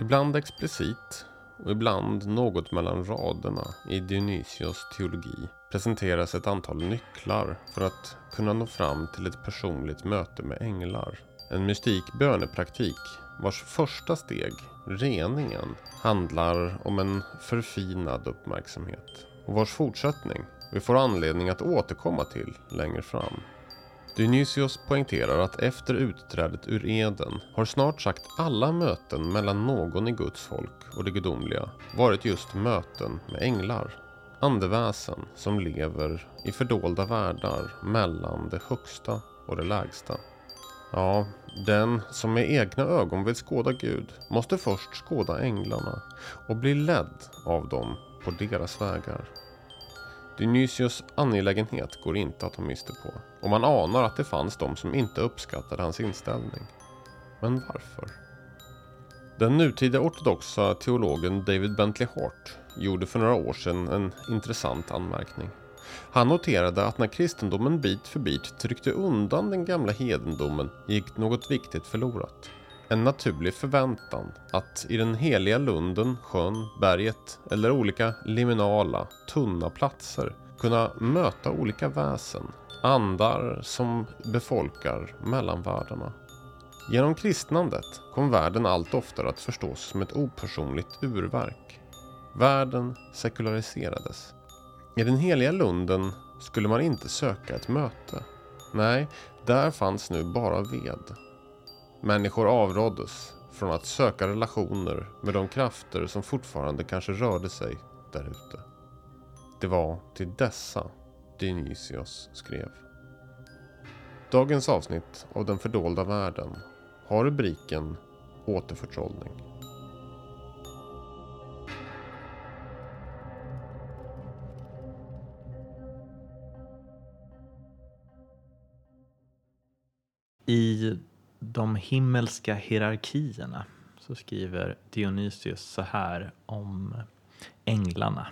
Ibland explicit och ibland något mellan raderna i Dionysios teologi presenteras ett antal nycklar för att kunna nå fram till ett personligt möte med änglar. En mystik bönepraktik vars första steg, reningen, handlar om en förfinad uppmärksamhet och vars fortsättning vi får anledning att återkomma till längre fram. Dionysios poängterar att efter utträdet ur Eden har snart sagt alla möten mellan någon i Guds folk och det gudomliga varit just möten med änglar. Andeväsen som lever i fördolda världar mellan det högsta och det lägsta. Ja, den som med egna ögon vill skåda Gud måste först skåda änglarna och bli ledd av dem på deras vägar. Dionysios angelägenhet går inte att ta miste på och man anar att det fanns de som inte uppskattade hans inställning. Men varför? Den nutida ortodoxa teologen David Bentley Hart gjorde för några år sedan en intressant anmärkning. Han noterade att när kristendomen bit för bit tryckte undan den gamla hedendomen gick något viktigt förlorat. En naturlig förväntan att i den heliga lunden, sjön, berget eller olika liminala, tunna platser kunna möta olika väsen, andar som befolkar mellanvärldarna. Genom kristnandet kom världen allt oftare att förstås som ett opersonligt urverk. Världen sekulariserades. I den heliga lunden skulle man inte söka ett möte. Nej, där fanns nu bara ved. Människor avråddes från att söka relationer med de krafter som fortfarande kanske rörde sig där ute. Det var till dessa Dionysios skrev. Dagens avsnitt av Den fördolda världen har rubriken Återförtrollning. I de himmelska hierarkierna så skriver Dionysius så här om änglarna.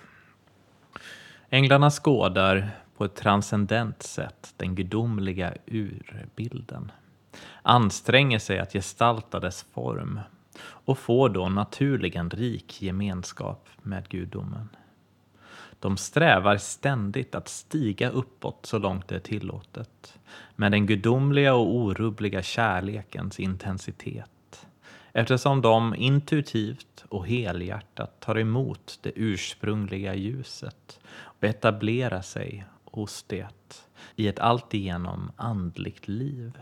Änglarna skådar på ett transcendent sätt den gudomliga urbilden, anstränger sig att gestalta dess form och får då naturligen rik gemenskap med gudomen. De strävar ständigt att stiga uppåt så långt det är tillåtet. Med den gudomliga och orubbliga kärlekens intensitet. Eftersom de intuitivt och helhjärtat tar emot det ursprungliga ljuset och etablerar sig hos det i ett alltigenom andligt liv.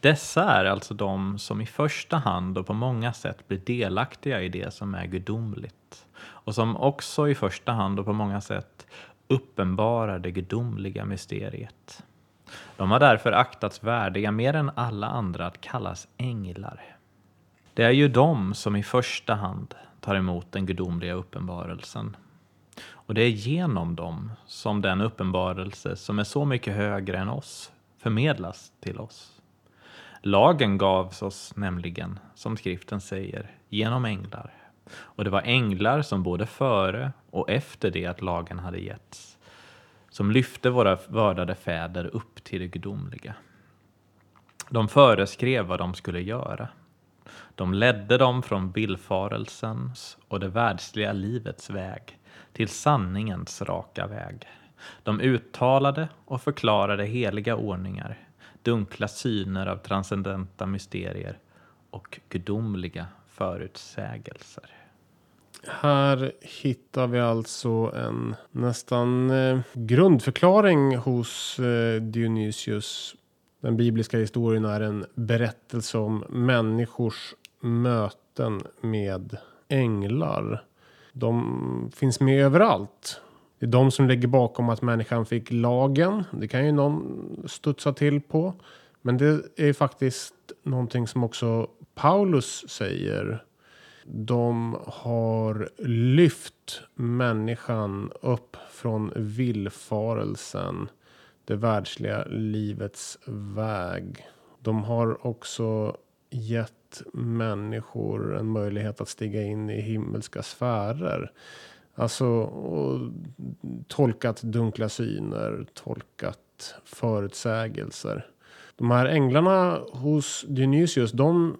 Dessa är alltså de som i första hand och på många sätt blir delaktiga i det som är gudomligt och som också i första hand och på många sätt uppenbarar det gudomliga mysteriet. De har därför aktats värdiga mer än alla andra att kallas änglar. Det är ju de som i första hand tar emot den gudomliga uppenbarelsen. Och det är genom dem som den uppenbarelse som är så mycket högre än oss förmedlas till oss. Lagen gavs oss nämligen, som skriften säger, genom änglar. Och det var änglar som både före och efter det att lagen hade getts, som lyfte våra vördade fäder upp till det gudomliga. De föreskrev vad de skulle göra. De ledde dem från villfarelsens och det världsliga livets väg till sanningens raka väg. De uttalade och förklarade heliga ordningar, dunkla syner av transcendenta mysterier och gudomliga förutsägelser. Här hittar vi alltså en nästan eh, grundförklaring hos eh, Dionysius. Den bibliska historien är en berättelse om människors möten med änglar. De finns med överallt. Det är de som ligger bakom att människan fick lagen. Det kan ju någon studsa till på. Men det är faktiskt någonting som också Paulus säger. De har lyft människan upp från villfarelsen. Det världsliga livets väg. De har också gett människor en möjlighet att stiga in i himmelska sfärer. Alltså tolkat dunkla syner, tolkat förutsägelser. De här änglarna hos Dionysius, de,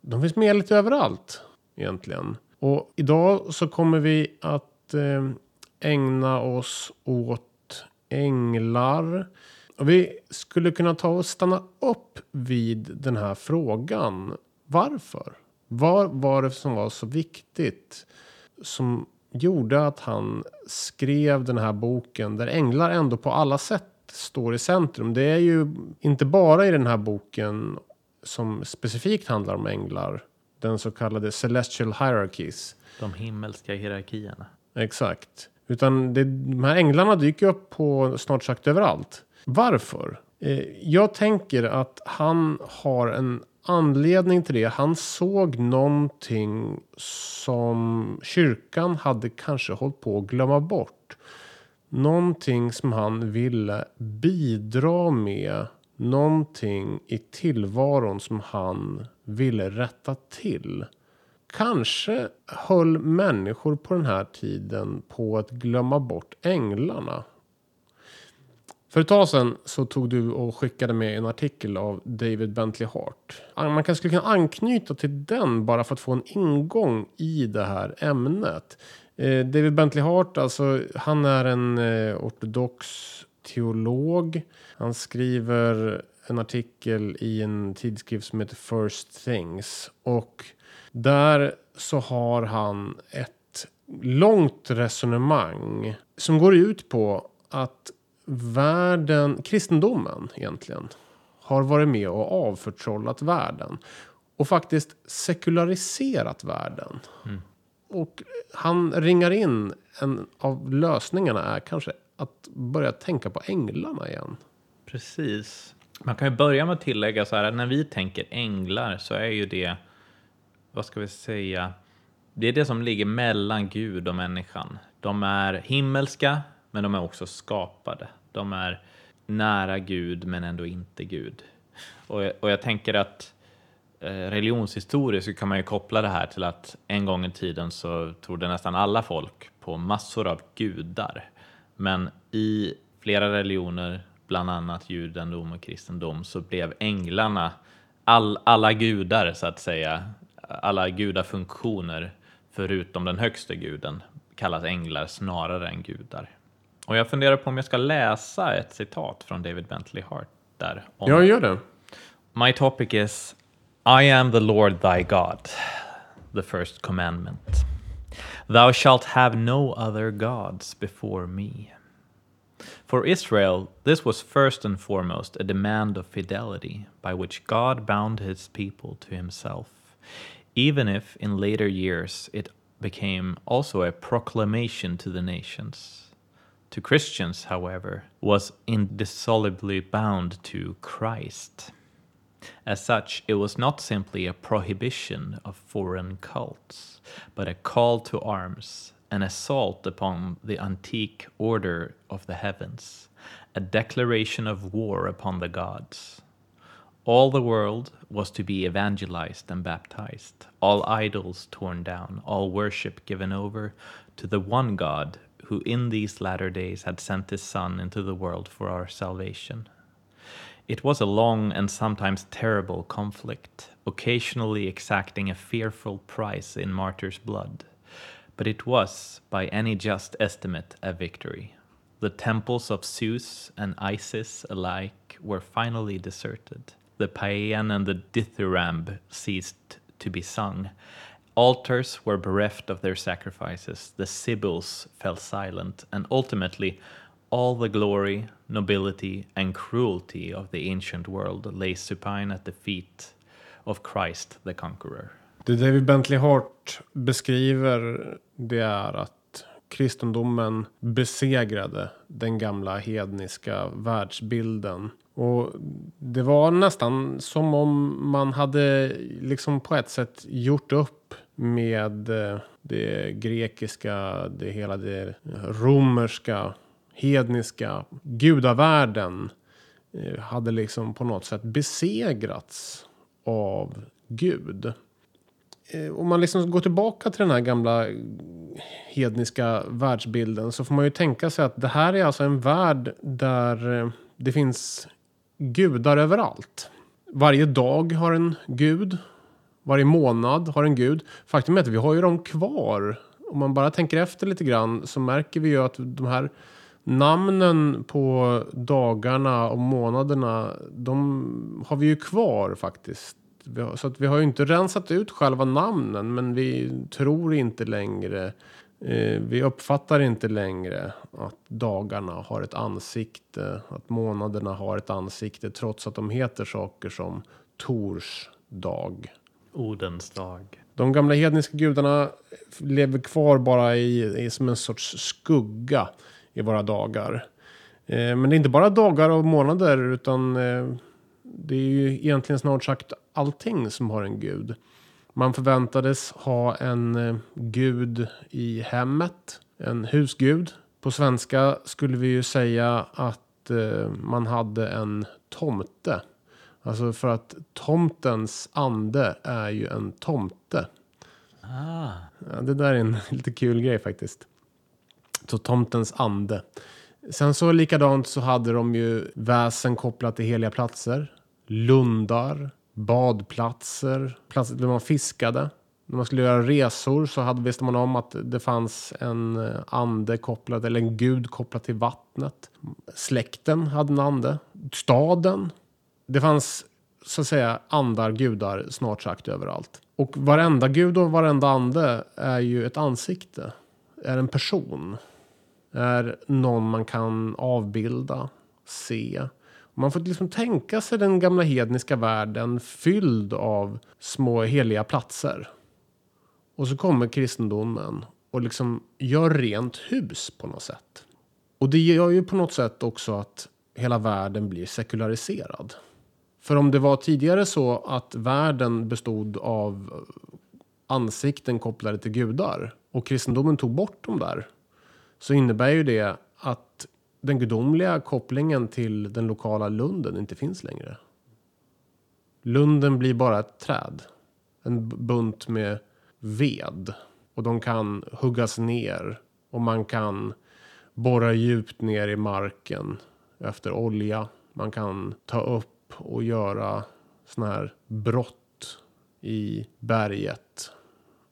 de finns med lite överallt. egentligen. Och idag så kommer vi att eh, ägna oss åt änglar. Och vi skulle kunna ta och stanna upp vid den här frågan. Varför? Vad var det som var så viktigt som gjorde att han skrev den här boken där änglar ändå på alla sätt står i centrum. Det är ju inte bara i den här boken som specifikt handlar om änglar. Den så kallade Celestial Hierarchies. De himmelska hierarkierna. Exakt. Utan det, de här änglarna dyker upp på snart sagt överallt. Varför? Eh, jag tänker att han har en anledning till det. Han såg någonting som kyrkan hade kanske hållit på att glömma bort. Någonting som han ville bidra med. Någonting i tillvaron som han ville rätta till. Kanske höll människor på den här tiden på att glömma bort änglarna. För ett tag sedan så tog du och skickade med en artikel av David Bentley Hart. Ah, man kanske skulle kunna anknyta till den bara för att få en ingång i det här ämnet. Eh, David Bentley Hart, alltså han är en eh, ortodox teolog. Han skriver en artikel i en tidskrift som heter First Things. Och där så har han ett långt resonemang som går ut på att världen, kristendomen egentligen, har varit med och avförtrollat världen. Och faktiskt sekulariserat världen. Mm. Och han ringar in en av lösningarna är kanske att börja tänka på änglarna igen. Precis. Man kan ju börja med att tillägga så här att när vi tänker änglar så är ju det, vad ska vi säga, det är det som ligger mellan Gud och människan. De är himmelska, men de är också skapade. De är nära Gud, men ändå inte Gud. Och jag, och jag tänker att eh, religionshistoriskt så kan man ju koppla det här till att en gång i tiden så trodde nästan alla folk på massor av gudar. Men i flera religioner, bland annat judendom och kristendom, så blev änglarna all, alla gudar så att säga, alla gudafunktioner förutom den högste guden kallas änglar snarare än gudar. Och jag funderar på om jag ska läsa ett citat från David Bentley Hart där. Om Ja, gör det. My topic is I am the Lord thy God, the first commandment. Thou shalt have no other gods before me. For Israel, this was first and foremost a demand of fidelity by which God bound his people to himself, even if in later years it became also a proclamation to the nations. To Christians, however, was indissolubly bound to Christ. As such, it was not simply a prohibition of foreign cults, but a call to arms, an assault upon the antique order of the heavens, a declaration of war upon the gods. All the world was to be evangelized and baptized, all idols torn down, all worship given over to the one God who in these latter days had sent his Son into the world for our salvation. It was a long and sometimes terrible conflict, occasionally exacting a fearful price in martyrs' blood. But it was, by any just estimate, a victory. The temples of Zeus and Isis alike were finally deserted. The paean and the dithyramb ceased to be sung. Altars were bereft of their sacrifices. The sibyls fell silent, and ultimately, all the glory, nobility, and cruelty of the ancient world lay supine at the feet of Christ the Conqueror. Det David Bentley Hart beskriver det är att kristendomen besegrade den gamla hedniska världsbilden. Och det var nästan som om man hade liksom på ett sätt gjort upp med eh, det grekiska, det hela det romerska, hedniska gudavärlden eh, hade liksom på något sätt besegrats av Gud. Eh, om man liksom går tillbaka till den här gamla hedniska världsbilden så får man ju tänka sig att det här är alltså en värld där eh, det finns gudar överallt. Varje dag har en gud. Varje månad har en gud. Faktum är att vi har ju dem kvar. Om man bara tänker efter lite grann så märker vi ju att de här namnen på dagarna och månaderna, de har vi ju kvar faktiskt. Vi har, så att vi har ju inte rensat ut själva namnen, men vi tror inte längre Eh, vi uppfattar inte längre att dagarna har ett ansikte, att månaderna har ett ansikte, trots att de heter saker som Tors dag. Odens dag. De gamla hedniska gudarna lever kvar bara i, i som en sorts skugga i våra dagar. Eh, men det är inte bara dagar och månader, utan eh, det är ju egentligen snart sagt allting som har en gud. Man förväntades ha en eh, gud i hemmet, en husgud. På svenska skulle vi ju säga att man hade en tomte. Alltså för att tomtens ande är ju en tomte. Ah. Ja, det där är en lite kul grej faktiskt. Så tomtens ande. Sen så likadant så hade de ju väsen kopplat till heliga platser. Lundar, badplatser, platser där man fiskade. När man skulle göra resor så hade, visste man om att det fanns en eh, ande kopplad, eller en gud kopplad till vattnet. Släkten hade en ande. Staden. Det fanns så att säga andar, gudar snart sagt överallt. Och varenda gud och varenda ande är ju ett ansikte. Är en person. Är någon man kan avbilda, se man får liksom tänka sig den gamla hedniska världen fylld av små heliga platser. Och så kommer kristendomen och liksom gör rent hus på något sätt. Och det gör ju på något sätt också att hela världen blir sekulariserad. För om det var tidigare så att världen bestod av ansikten kopplade till gudar och kristendomen tog bort dem där så innebär ju det att den gudomliga kopplingen till den lokala lunden inte finns längre. Lunden blir bara ett träd. En bunt med ved. Och de kan huggas ner. Och man kan borra djupt ner i marken efter olja. Man kan ta upp och göra sådana här brott i berget.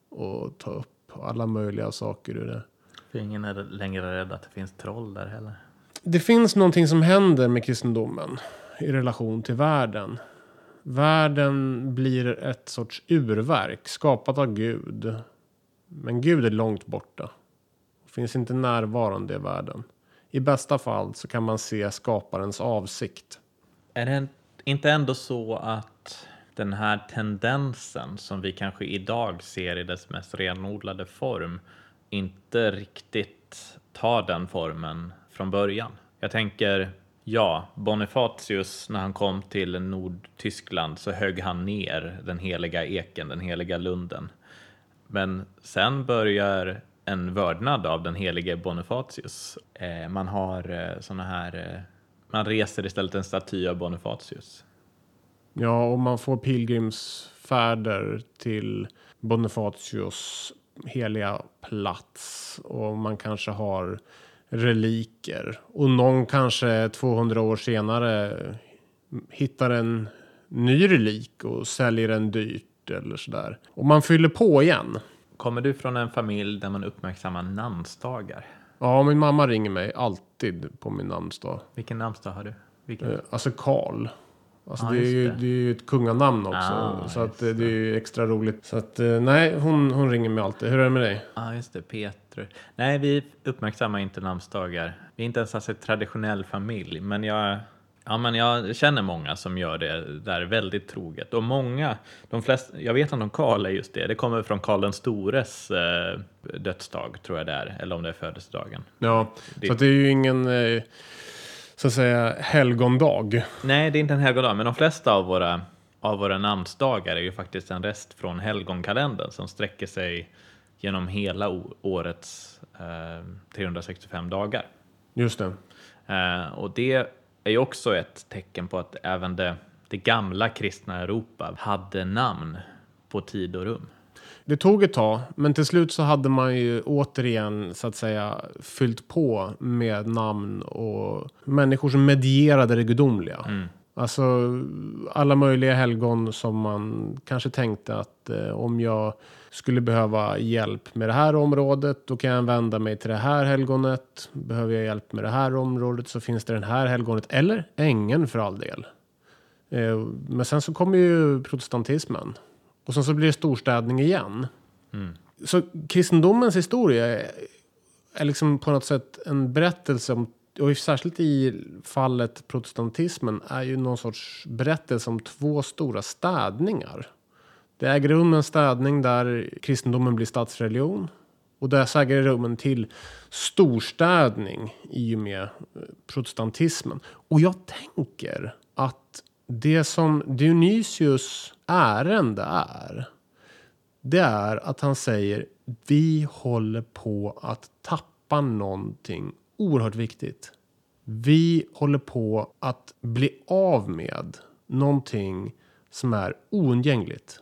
Och ta upp alla möjliga saker ur det. För ingen är längre rädd att det finns troll där heller det finns någonting som händer med kristendomen i relation till världen. Världen blir ett sorts urverk skapat av Gud. Men Gud är långt borta. Finns inte närvarande i världen. I bästa fall så kan man se skaparens avsikt. Är det inte ändå så att den här tendensen som vi kanske idag ser i dess mest renodlade form inte riktigt tar den formen från början. Jag tänker, ja, Bonifatius när han kom till Nordtyskland så högg han ner den heliga eken, den heliga lunden. Men sen börjar en vördnad av den helige Bonifatius. Eh, man har eh, såna här, eh, man reser istället en staty av Bonifatius. Ja, och man får pilgrimsfärder till Bonifatius heliga plats och man kanske har reliker. Och någon kanske 200 år senare hittar en ny relik och säljer den dyrt eller sådär. Och man fyller på igen. Kommer du från en familj där man uppmärksammar namnsdagar? Ja, min mamma ringer mig alltid på min namnsdag. Vilken namnsdag har du? Vilken? Eh, alltså Karl. Alltså ah, det, är ju, det. det är ju ett kunganamn också. Ah, så att det. det är ju extra roligt. Så att eh, nej, hon, hon ringer mig alltid. Hur är det med dig? Ja, ah, just det. Peter. Nej, vi uppmärksammar inte namnsdagar. Vi är inte ens alltså en traditionell familj. Men jag, ja, men jag känner många som gör det där väldigt troget. Och många, de flesta, jag vet inte om Karl är just det. Det kommer från Karl den stores eh, dödsdag, tror jag det är. Eller om det är födelsedagen. Ja, det, så det är ju ingen... Eh, så att säga helgondag. Nej, det är inte en helgondag, men de flesta av våra, av våra namnsdagar är ju faktiskt en rest från helgonkalendern som sträcker sig genom hela årets eh, 365 dagar. Just det. Eh, och det är ju också ett tecken på att även det, det gamla kristna Europa hade namn på tid och rum. Det tog ett tag, men till slut så hade man ju återigen så att säga fyllt på med namn och människor som medierade det gudomliga. Mm. Alltså alla möjliga helgon som man kanske tänkte att eh, om jag skulle behöva hjälp med det här området då kan jag vända mig till det här helgonet. Behöver jag hjälp med det här området så finns det den här helgonet eller ängeln för all del. Eh, men sen så kommer ju protestantismen och sen så blir det storstädning igen. Så kristendomens historia är, liksom på något sätt en berättelse om och särskilt i fallet protestantismen är ju någon sorts berättelse om två stora städningar. Det äger rum en städning där kristendomen blir statsreligion. Och där äger rum en till storstädning i och med eh, protestantismen. Och jag tänker att det som Dionysius ärende är. Det är att han säger vi håller på att tappa någonting oerhört viktigt. Vi håller på att bli av med någonting som är oundgängligt.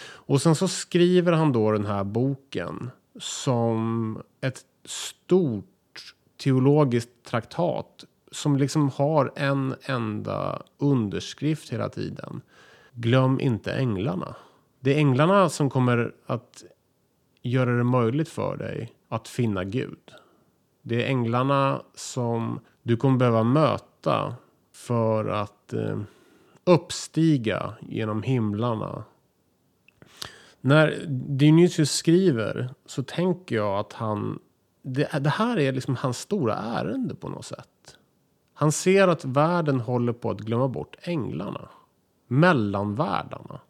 Och sen så skriver han då den här boken som ett stort teologiskt traktat som liksom har en enda underskrift hela tiden. Glöm inte änglarna. Det är änglarna som kommer att göra det möjligt för dig att finna Gud. Det är änglarna som du kommer behöva möta för att eh, uppstiga genom himlarna. När Dionysius skriver så tänker jag att han det, det här är liksom hans stora ärende på något sätt. Han ser att världen håller på att glömma bort änglarna. Mellanvärldarna.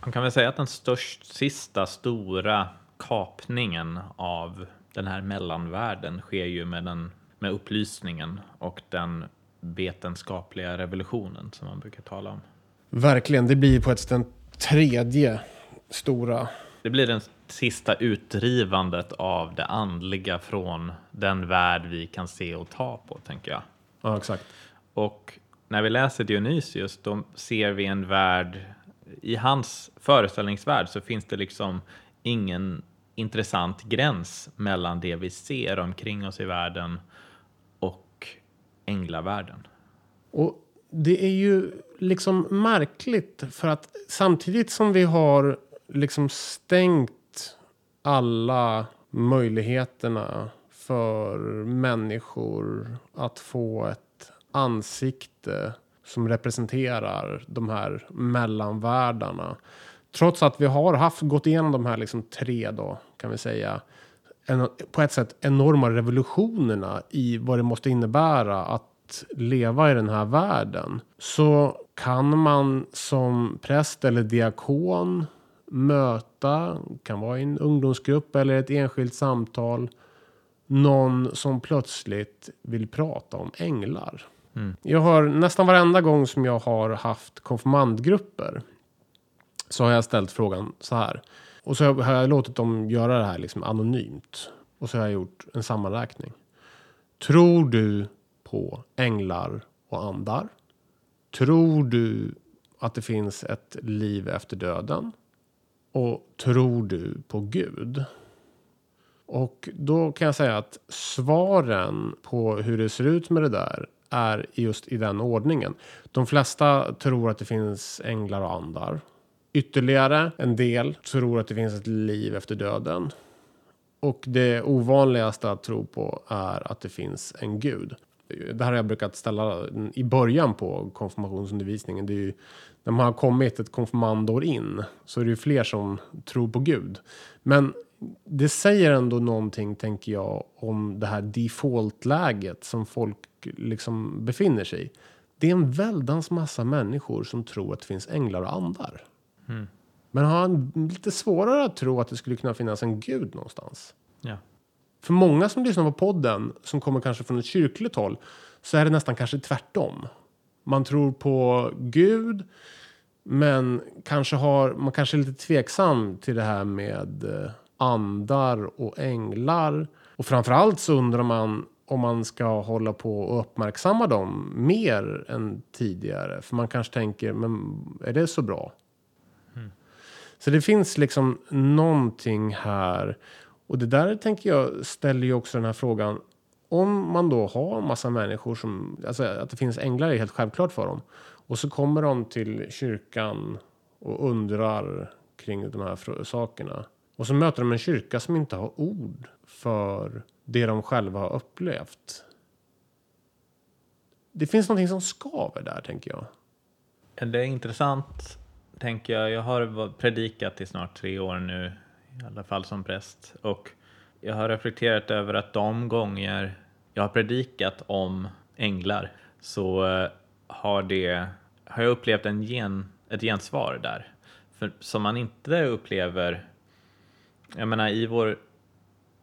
Man kan väl säga att den störst, sista stora kapningen av den här mellanvärlden sker ju med, den, med upplysningen och den vetenskapliga revolutionen som man brukar tala om. Verkligen, det blir på ett sätt den tredje stora. Det blir det sista utdrivandet av det andliga från den värld vi kan se och ta på, tänker jag. Ja, exakt. Och när vi läser Dionysius, då ser vi en värld, i hans föreställningsvärld så finns det liksom ingen intressant gräns mellan det vi ser omkring oss i världen och änglavärlden. Och det är ju liksom märkligt för att samtidigt som vi har liksom stängt alla möjligheterna för människor att få ett ansikte som representerar de här mellanvärldarna. Trots att vi har haft, gått igenom de här liksom tre då, kan vi säga, en, på ett sätt enorma revolutionerna i vad det måste innebära att leva i den här världen. Så kan man som präst eller diakon möta, kan vara i en ungdomsgrupp eller ett enskilt samtal, någon som plötsligt vill prata om änglar. Jag har nästan varenda gång som jag har haft konfirmandgrupper så har jag ställt frågan så här. Och så har jag låtit dem göra det här liksom anonymt. Och så har jag gjort en sammanräkning. Tror du på änglar och andar? Tror du att det finns ett liv efter döden? Och tror du på Gud? Och då kan jag säga att svaren på hur det ser ut med det där är just i den ordningen. De flesta tror att det finns änglar och andar. Ytterligare en del tror att det finns ett liv efter döden. Och det ovanligaste att tro på är att det finns en gud. Det här har jag brukat ställa i början på konfirmationsundervisningen. Det är ju, när man har kommit ett konfirmandår in så är det ju fler som tror på Gud. Men det säger ändå någonting, tänker jag, om det här default-läget som folk liksom befinner sig i. Det är en väldans massa människor som tror att det finns änglar och andar. Men har han lite svårare att tro att det skulle kunna finnas en gud någonstans. Ja. För många som lyssnar på podden, som kommer kanske från ett kyrkligt håll, så är det nästan kanske tvärtom. Man tror på Gud, men kanske har, man kanske är lite tveksam till det här med eh, andar och änglar. Och framförallt så undrar man om man ska hålla på och uppmärksamma dem mer än tidigare. För man kanske tänker, men är det så bra? Så det finns liksom någonting här. Och det där tänker jag ställer ju också den här frågan. om man då har en massa människor som, alltså att det finns änglar är helt självklart för dem. Och så kommer de till kyrkan och undrar kring de här sakerna. Och så möter de en kyrka som inte har ord för det de själva har upplevt. Det finns någonting som skaver där, tänker jag. Det är intressant, tänker jag. Jag har predikat i snart tre år nu, i alla fall som präst. Och jag har reflekterat över att de gånger jag har predikat om änglar så eh, har, det, har jag upplevt en gen, ett gensvar där. För, som man inte upplever... Jag menar, i vår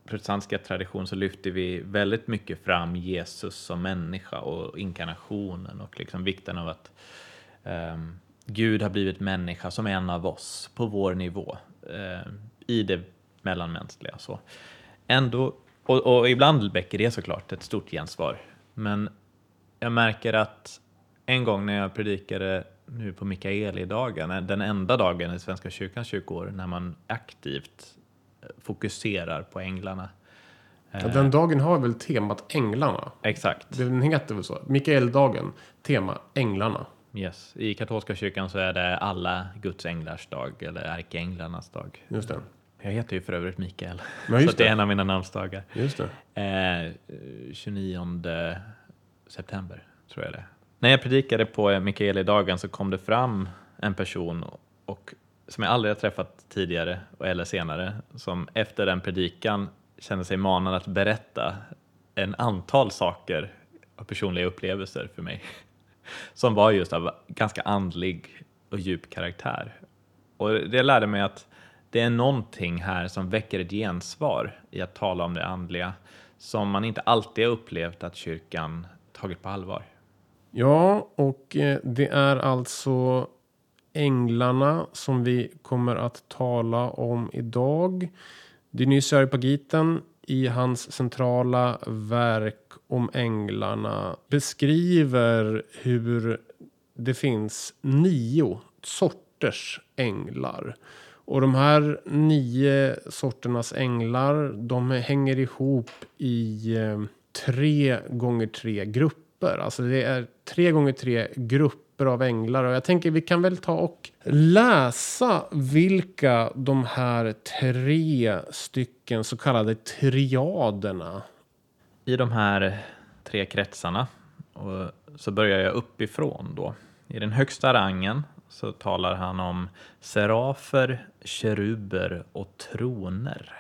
protestantiska tradition så lyfter vi väldigt mycket fram Jesus som människa och inkarnationen och liksom vikten av att um, Gud har blivit människa som en av oss på vår nivå uh, i det mellanmänskliga. Så. Ändå, och, och ibland väcker det såklart ett stort gensvar, men jag märker att en gång när jag predikade nu på Mikaelidagen, den enda dagen i Svenska kyrkans kyrkoår när man aktivt fokuserar på änglarna. Ja, den dagen har väl temat Änglarna? Exakt. Den heter väl så? Mikaeldagen, tema Änglarna. Yes. I katolska kyrkan så är det alla Guds änglars dag, eller ärkeänglarnas dag. Just det. Jag heter ju för övrigt Mikael, ja, så det. det är en av mina namnsdagar. Just det. Eh, 29 september, tror jag det När jag predikade på Mikaelidagen så kom det fram en person och som jag aldrig har träffat tidigare eller senare, som efter den predikan kände sig manad att berätta en antal saker och personliga upplevelser för mig som var just av ganska andlig och djup karaktär. Och det lärde mig att det är någonting här som väcker ett gensvar i att tala om det andliga som man inte alltid har upplevt att kyrkan tagit på allvar. Ja, och eh, det är alltså änglarna som vi kommer att tala om idag. Dionys Areopagiten i hans centrala verk om änglarna beskriver hur det finns nio sorters änglar. Och de här nio sorternas änglar de hänger ihop i eh, tre gånger tre grupper. Alltså det är tre gånger tre grupper grupper av änglar. Och jag tänker vi kan väl ta och läsa vilka de här tre stycken så kallade triaderna. I de här tre kretsarna och så börjar jag uppifrån då. I den högsta rangen så talar han om serafer, keruber och troner.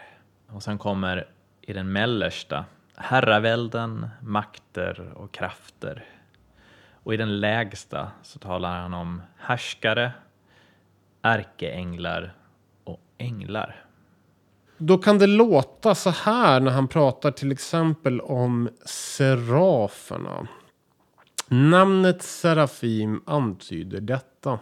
Och sen kommer i den mellersta herravälden, makter och krafter. Och i den lägsta så talar han om härskare, ärkeänglar och änglar. Då kan det låta så här när han pratar till exempel om seraferna. Namnet Serafim antyder detta.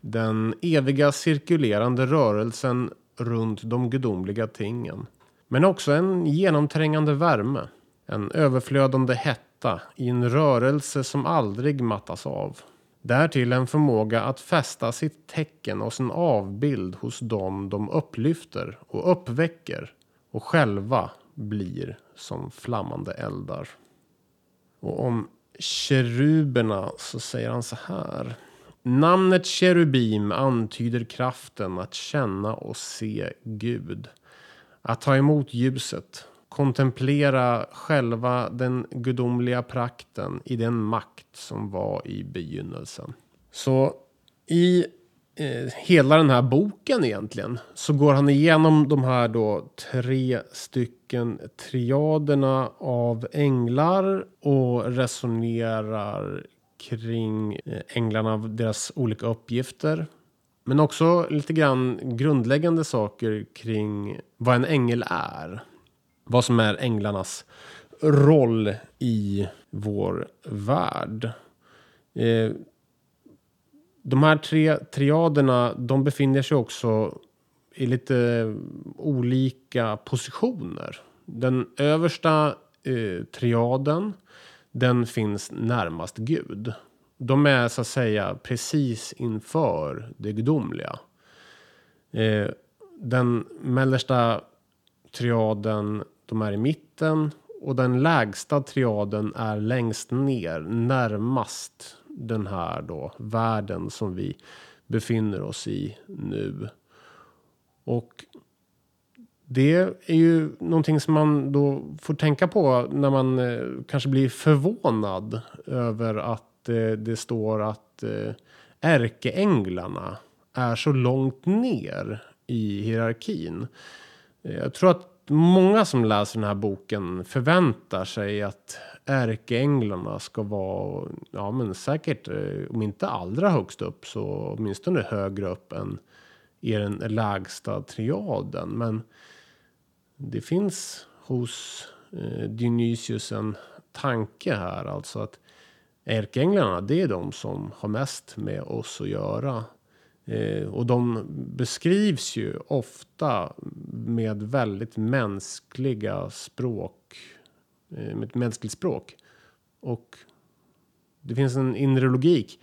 Den eviga cirkulerande rörelsen runt de gudomliga tingen. Men också en genomträngande värme. En överflödande hett fästa i en rörelse som aldrig mattas av. Därtill en förmåga att fästa sitt tecken och sin avbild hos dem de upplyfter och uppväcker och själva blir som flammande eldar. Och om keruberna så säger han så här. Namnet kerubim antyder kraften att känna och se Gud. Att ta emot ljuset kontemplera själva den gudomliga prakten i den makt som var i begynnelsen. Så i eh, hela den här boken egentligen så går han igenom de här då tre stycken triaderna av änglar och resonerar kring eh, änglarna änglarna, deras olika uppgifter. Men också lite grann grundläggande saker kring vad en ängel är vad som är änglarnas roll i vår värld. Eh, de här tre triaderna de befinner sig också i lite olika positioner. Den översta eh, triaden den finns närmast Gud. De är så att säga precis inför det gudomliga. Eh, den mellersta triaden de är i mitten och den lägsta triaden är längst ner, närmast den här då världen som vi befinner oss i nu. Och det är ju någonting som man då får tänka på när man eh, kanske blir förvånad över att eh, det står att eh, ärkeänglarna är så långt ner i hierarkin. Jag tror att många som läser den här boken förväntar sig att ärkeänglarna ska vara, ja men säkert, eh, om inte allra högst upp så åtminstone högre upp än i den lägsta triaden. Men det finns hos eh, Dionysius en tanke här, alltså att ärkeänglarna, det är de som har mest med oss att göra. Eh, och de beskrivs ju ofta med väldigt mänskliga språk, eh, med ett mänskligt språk. Och det finns en inre logik.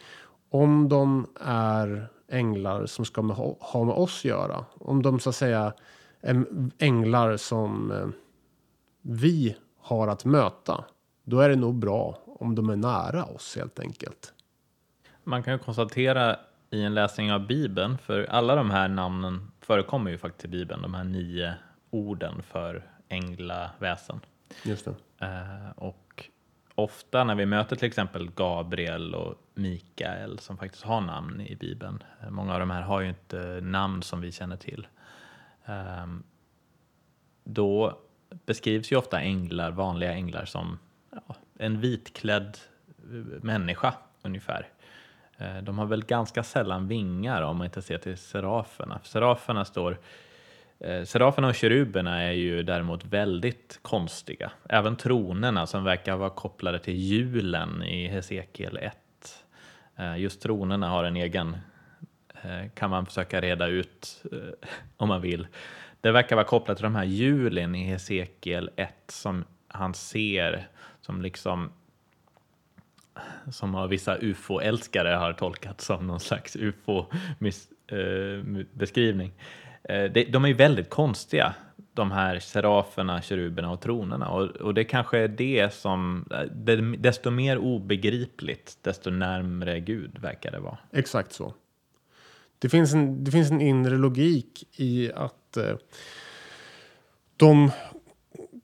Om de är änglar som ska ha med oss att göra, om de så att säga är änglar som eh, vi har att möta, då är det nog bra om de är nära oss helt enkelt. Man kan ju konstatera i en läsning av Bibeln, för alla de här namnen förekommer ju faktiskt i Bibeln, de här nio orden för änglaväsen. Just det. Eh, och ofta när vi möter till exempel Gabriel och Mikael som faktiskt har namn i Bibeln, eh, många av de här har ju inte namn som vi känner till. Ehm, då beskrivs ju ofta änglar, vanliga änglar, som ja, en vitklädd människa ungefär. Eh, de har väl ganska sällan vingar om man inte ser till seraferna. Seraferna står eh, Seraferna och keruberna är ju däremot väldigt konstiga. Även tronerna som verkar vara kopplade till julen i Hesekiel 1. Eh, just tronerna har en egen kan man försöka reda ut om man vill. Det verkar vara kopplat till de här hjulen i Hesekiel 1 som han ser som liksom som av vissa ufo-älskare har tolkat som någon slags ufo-beskrivning. Eh, eh, de är ju väldigt konstiga, de här seraferna, keruberna och tronerna. Och, det kanske är det som, eh, desto mer obegripligt, desto närmre Gud verkar det vara. Exakt så. Det finns en, det finns en inre logik i att de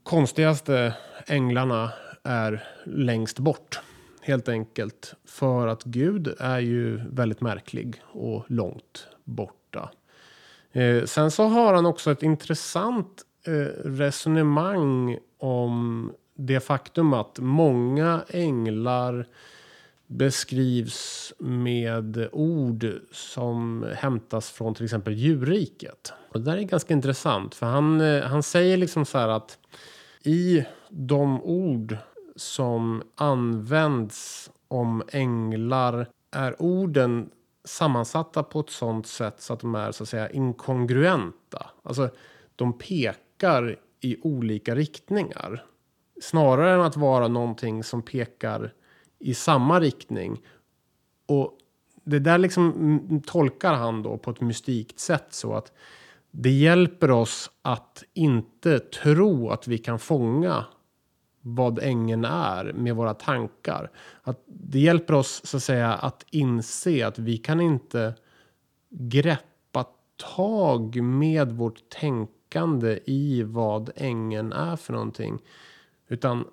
konstigaste änglarna är längst bort. Helt enkelt för att Gud är ju väldigt märklig och långt borta. Eh, sen så har han också ett intressant eh, resonemang om det faktum att många änglar beskrivs med ord som hämtas från till exempel djurriket. Och det där är ganska intressant för han, eh, han säger liksom så här att i de ord som används om änglar är orden sammansatta på ett sånt sätt så att de är så att säga inkongruenta. Alltså de pekar i olika riktningar. Snarare än att vara någonting som pekar i samma riktning. Och det där liksom tolkar han då på ett mystikt sätt så att det hjälper oss att inte tro att vi kan fånga vad ängen är med våra tankar. Att det hjälper oss så att säga att inse att vi kan inte greppa tag med vårt tänkande i vad ängen är för någonting. Utan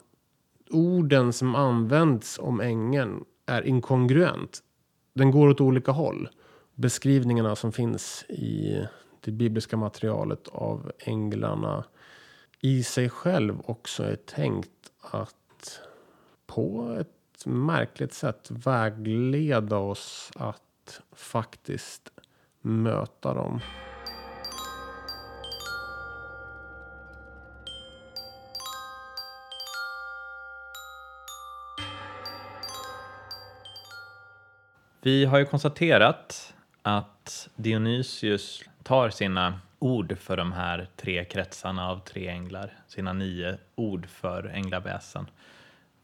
orden som används om ängeln är inkongruent. Den går åt olika håll. Beskrivningarna som finns i det bibliska materialet av änglarna i sig själv också är tänkt att på ett märkligt sätt vägleda oss att faktiskt möta dem. Vi har ju konstaterat att Dionysius tar sina ord för de här tre kretsarna av tre änglar, sina nio ord för änglaväsen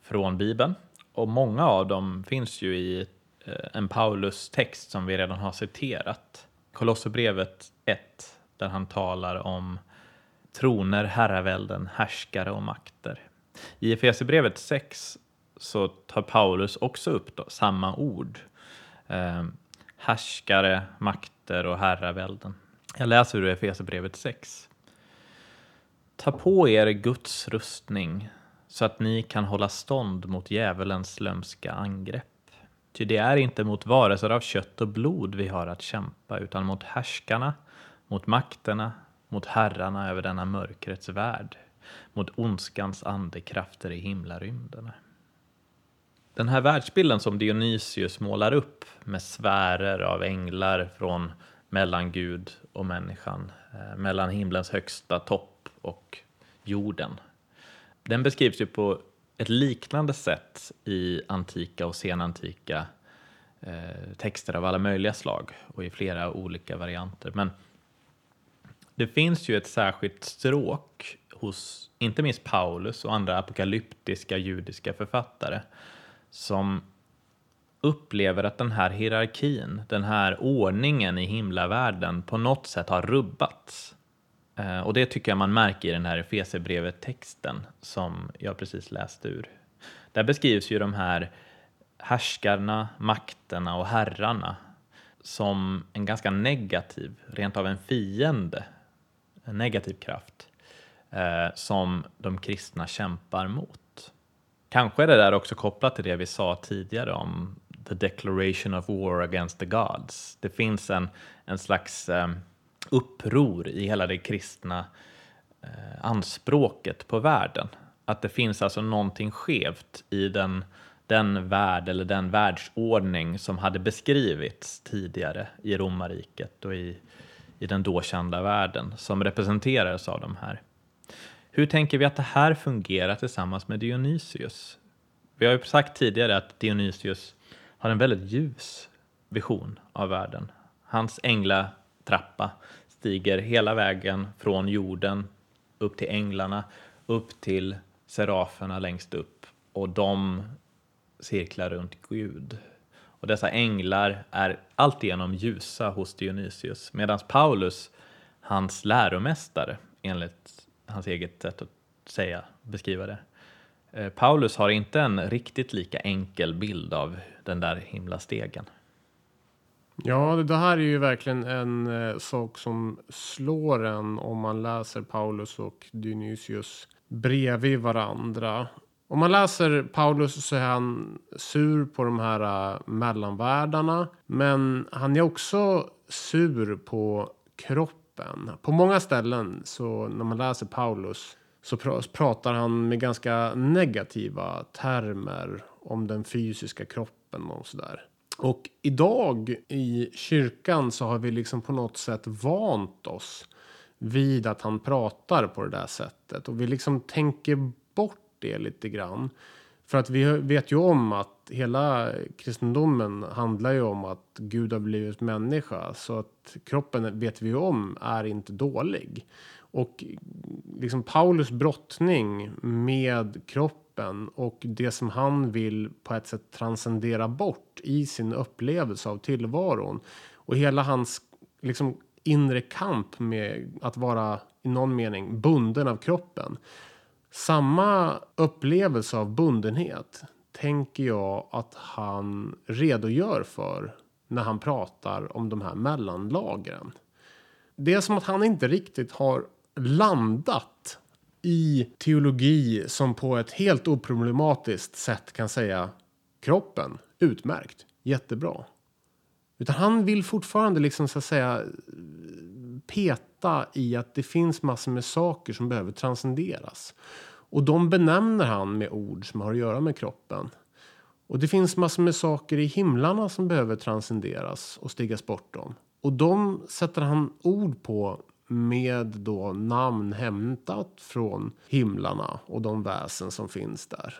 från Bibeln. Och många av dem finns ju i eh, en Paulus-text som vi redan har citerat. Kolosserbrevet 1, där han talar om troner, herravälden, härskare och makter. I Efesierbrevet 6 så tar Paulus också upp då, samma ord. Eh, härskare, makter och herravälden. Jag läser ur Efesierbrevet 6. Ta på er Guds rustning så att ni kan hålla stånd mot djävulens lömska angrepp. Ty det är inte mot varelser av kött och blod vi har att kämpa, utan mot härskarna, mot makterna, mot herrarna över denna mörkrets värld, mot ondskans andekrafter i himlarymderna. Den här världsbilden som Dionysius målar upp med sfärer av änglar från mellan Gud och människan, eh, mellan himlens högsta topp och jorden. Den beskrivs ju på ett liknande sätt i antika och senantika eh, texter av alla möjliga slag och i flera olika varianter. Men det finns ju ett särskilt stråk hos inte minst Paulus och andra apokalyptiska judiska författare som upplever att den här hierarkin, den här ordningen i himlavärlden på något sätt har rubbats. Eh, och det tycker jag man märker i den här Efesierbrevet-texten som jag precis läste ur. Där beskrivs ju de här härskarna, makterna och herrarna som en ganska negativ, rent av en fiende, en negativ kraft eh, som de kristna kämpar mot. Kanske är det där också kopplat till det vi sa tidigare om the declaration of war against the gods. Det finns en, en slags eh, uppror i hela det kristna eh, anspråket på världen. Att det finns alltså någonting skevt i den, den värld eller den världsordning som hade beskrivits tidigare i romarriket och i, i den då kända världen som representerades av de här. Hur tänker vi att det här fungerar tillsammans med Dionysius? Vi har ju sagt tidigare att Dionysius har en väldigt ljus vision av världen. Hans änglatrappa stiger hela vägen från jorden upp till änglarna, upp till seraferna längst upp och de cirklar runt Gud. Och dessa änglar är alltigenom ljusa hos Dionysius medan Paulus, hans läromästare, enligt hans eget sätt att säga, beskriva det. Eh, Paulus har inte en riktigt lika enkel bild av den där himlastegen. Ja, det här är ju verkligen en eh, sak som slår en om man läser Paulus och Dionysius bredvid varandra. Om man läser Paulus så är han sur på de här eh, mellanvärldarna. Men han är också sur på kroppen. På många ställen så när man läser Paulus så pr pratar han med ganska negativa termer om den fysiska kroppen och sådär. Och idag i kyrkan så har vi liksom på något sätt vant oss vid att han pratar på det där sättet. Och vi liksom tänker bort det lite grann. För att vi vet ju om att hela kristendomen handlar ju om att Gud har blivit människa. Så att kroppen vet vi ju om är inte dålig. Och liksom Paulus brottning med kroppen och det som han vill på ett sätt transcendera bort i sin upplevelse av tillvaron. Och hela hans liksom inre kamp med att vara i någon mening bunden av kroppen. Samma upplevelse av bundenhet tänker jag att han redogör för när han pratar om de här mellanlagren. Det är som att han inte riktigt har landat i teologi som på ett helt oproblematiskt sätt kan säga kroppen, utmärkt, jättebra. Utan han vill fortfarande liksom så att säga peta i att det finns massor med saker som behöver transcenderas. Och de benämner han med ord som har att göra med kroppen. Och det finns massor med saker i himlarna som behöver transcenderas och stigas bortom. Och de sätter han ord på med då namn hämtat från himlarna och de väsen som finns där.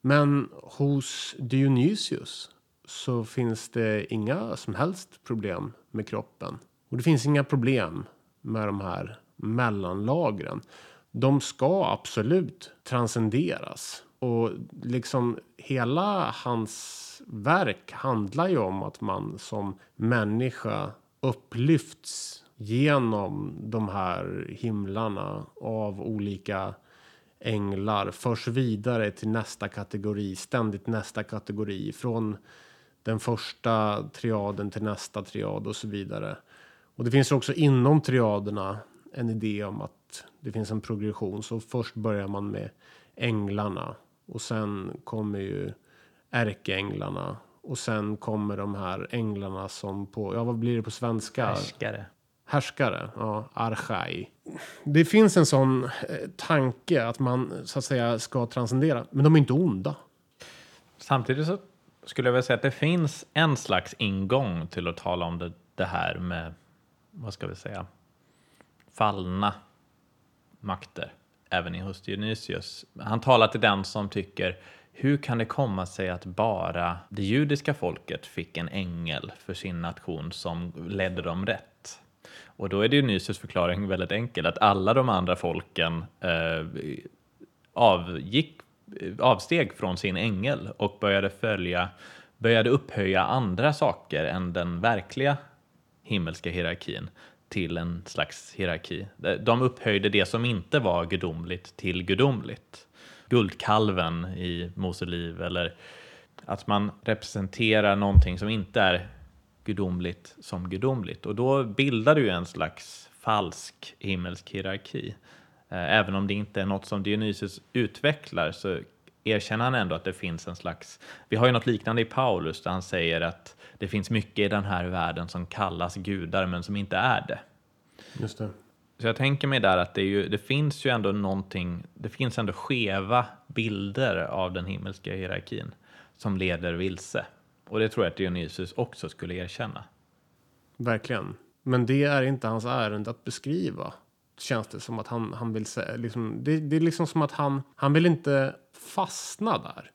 Men hos Dionysius så finns det inga som helst problem med kroppen. Och det finns inga problem med de här mellanlagren. De ska absolut transcenderas. Och liksom hela hans verk handlar ju om att man som människa upplyfts genom de här himlarna av olika änglar förs vidare till nästa kategori, ständigt nästa kategori. Från den första triaden till nästa triad och så vidare. Och det finns också inom triaderna en idé om att det finns en progression. Så först börjar man med änglarna och sen kommer ju ärkeänglarna och sen kommer de här änglarna som på, ja vad blir det på svenska? Härskare. Härskare, ja, archai. Det finns en sån eh, tanke att man så att säga ska transcendera, men de är inte onda. Samtidigt så skulle jag vilja säga att det finns en slags ingång till att tala om det, det här med, vad ska vi säga, fallna makter, även i hos Dionysius. Han talar till den som tycker, hur kan det komma sig att bara det judiska folket fick en ängel för sin nation som ledde dem rätt? Och då är det ju Nysers förklaring väldigt enkel, att alla de andra folken eh, avgick, eh, avsteg från sin ängel och började följa, började upphöja andra saker än den verkliga himmelska hierarkin till en slags hierarki. De upphöjde det som inte var gudomligt till gudomligt. Guldkalven i Mose liv eller att man representerar någonting som inte är gudomligt som gudomligt. Och då bildar du en slags falsk himmelsk hierarki. Eh, även om det inte är något som Dionysius utvecklar så erkänner han ändå att det finns en slags... Vi har ju något liknande i Paulus där han säger att det finns mycket i den här världen som kallas gudar men som inte är det. Just det. Så jag tänker mig där att det, ju, det, finns ju ändå någonting, det finns ändå skeva bilder av den himmelska hierarkin som leder vilse. Och det tror jag att Dionysus också skulle erkänna. Verkligen. Men det är inte hans ärende att beskriva. Känns det som att han, han vill säga. Liksom, det, det är liksom som att han, han vill inte fastna där.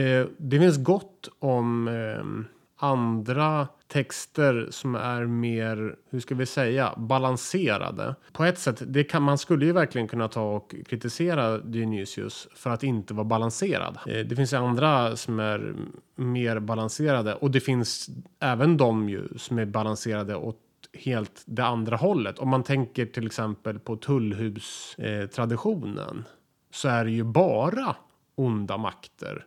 Eh, det finns gott om eh, andra texter som är mer, hur ska vi säga, balanserade. På ett sätt, det kan, man skulle ju verkligen kunna ta och kritisera Dionysius för att inte vara balanserad. Eh, det finns andra som är mer balanserade och det finns även de ju som är balanserade åt helt det andra hållet. Om man tänker till exempel på tullhustraditionen eh, så är det ju bara onda makter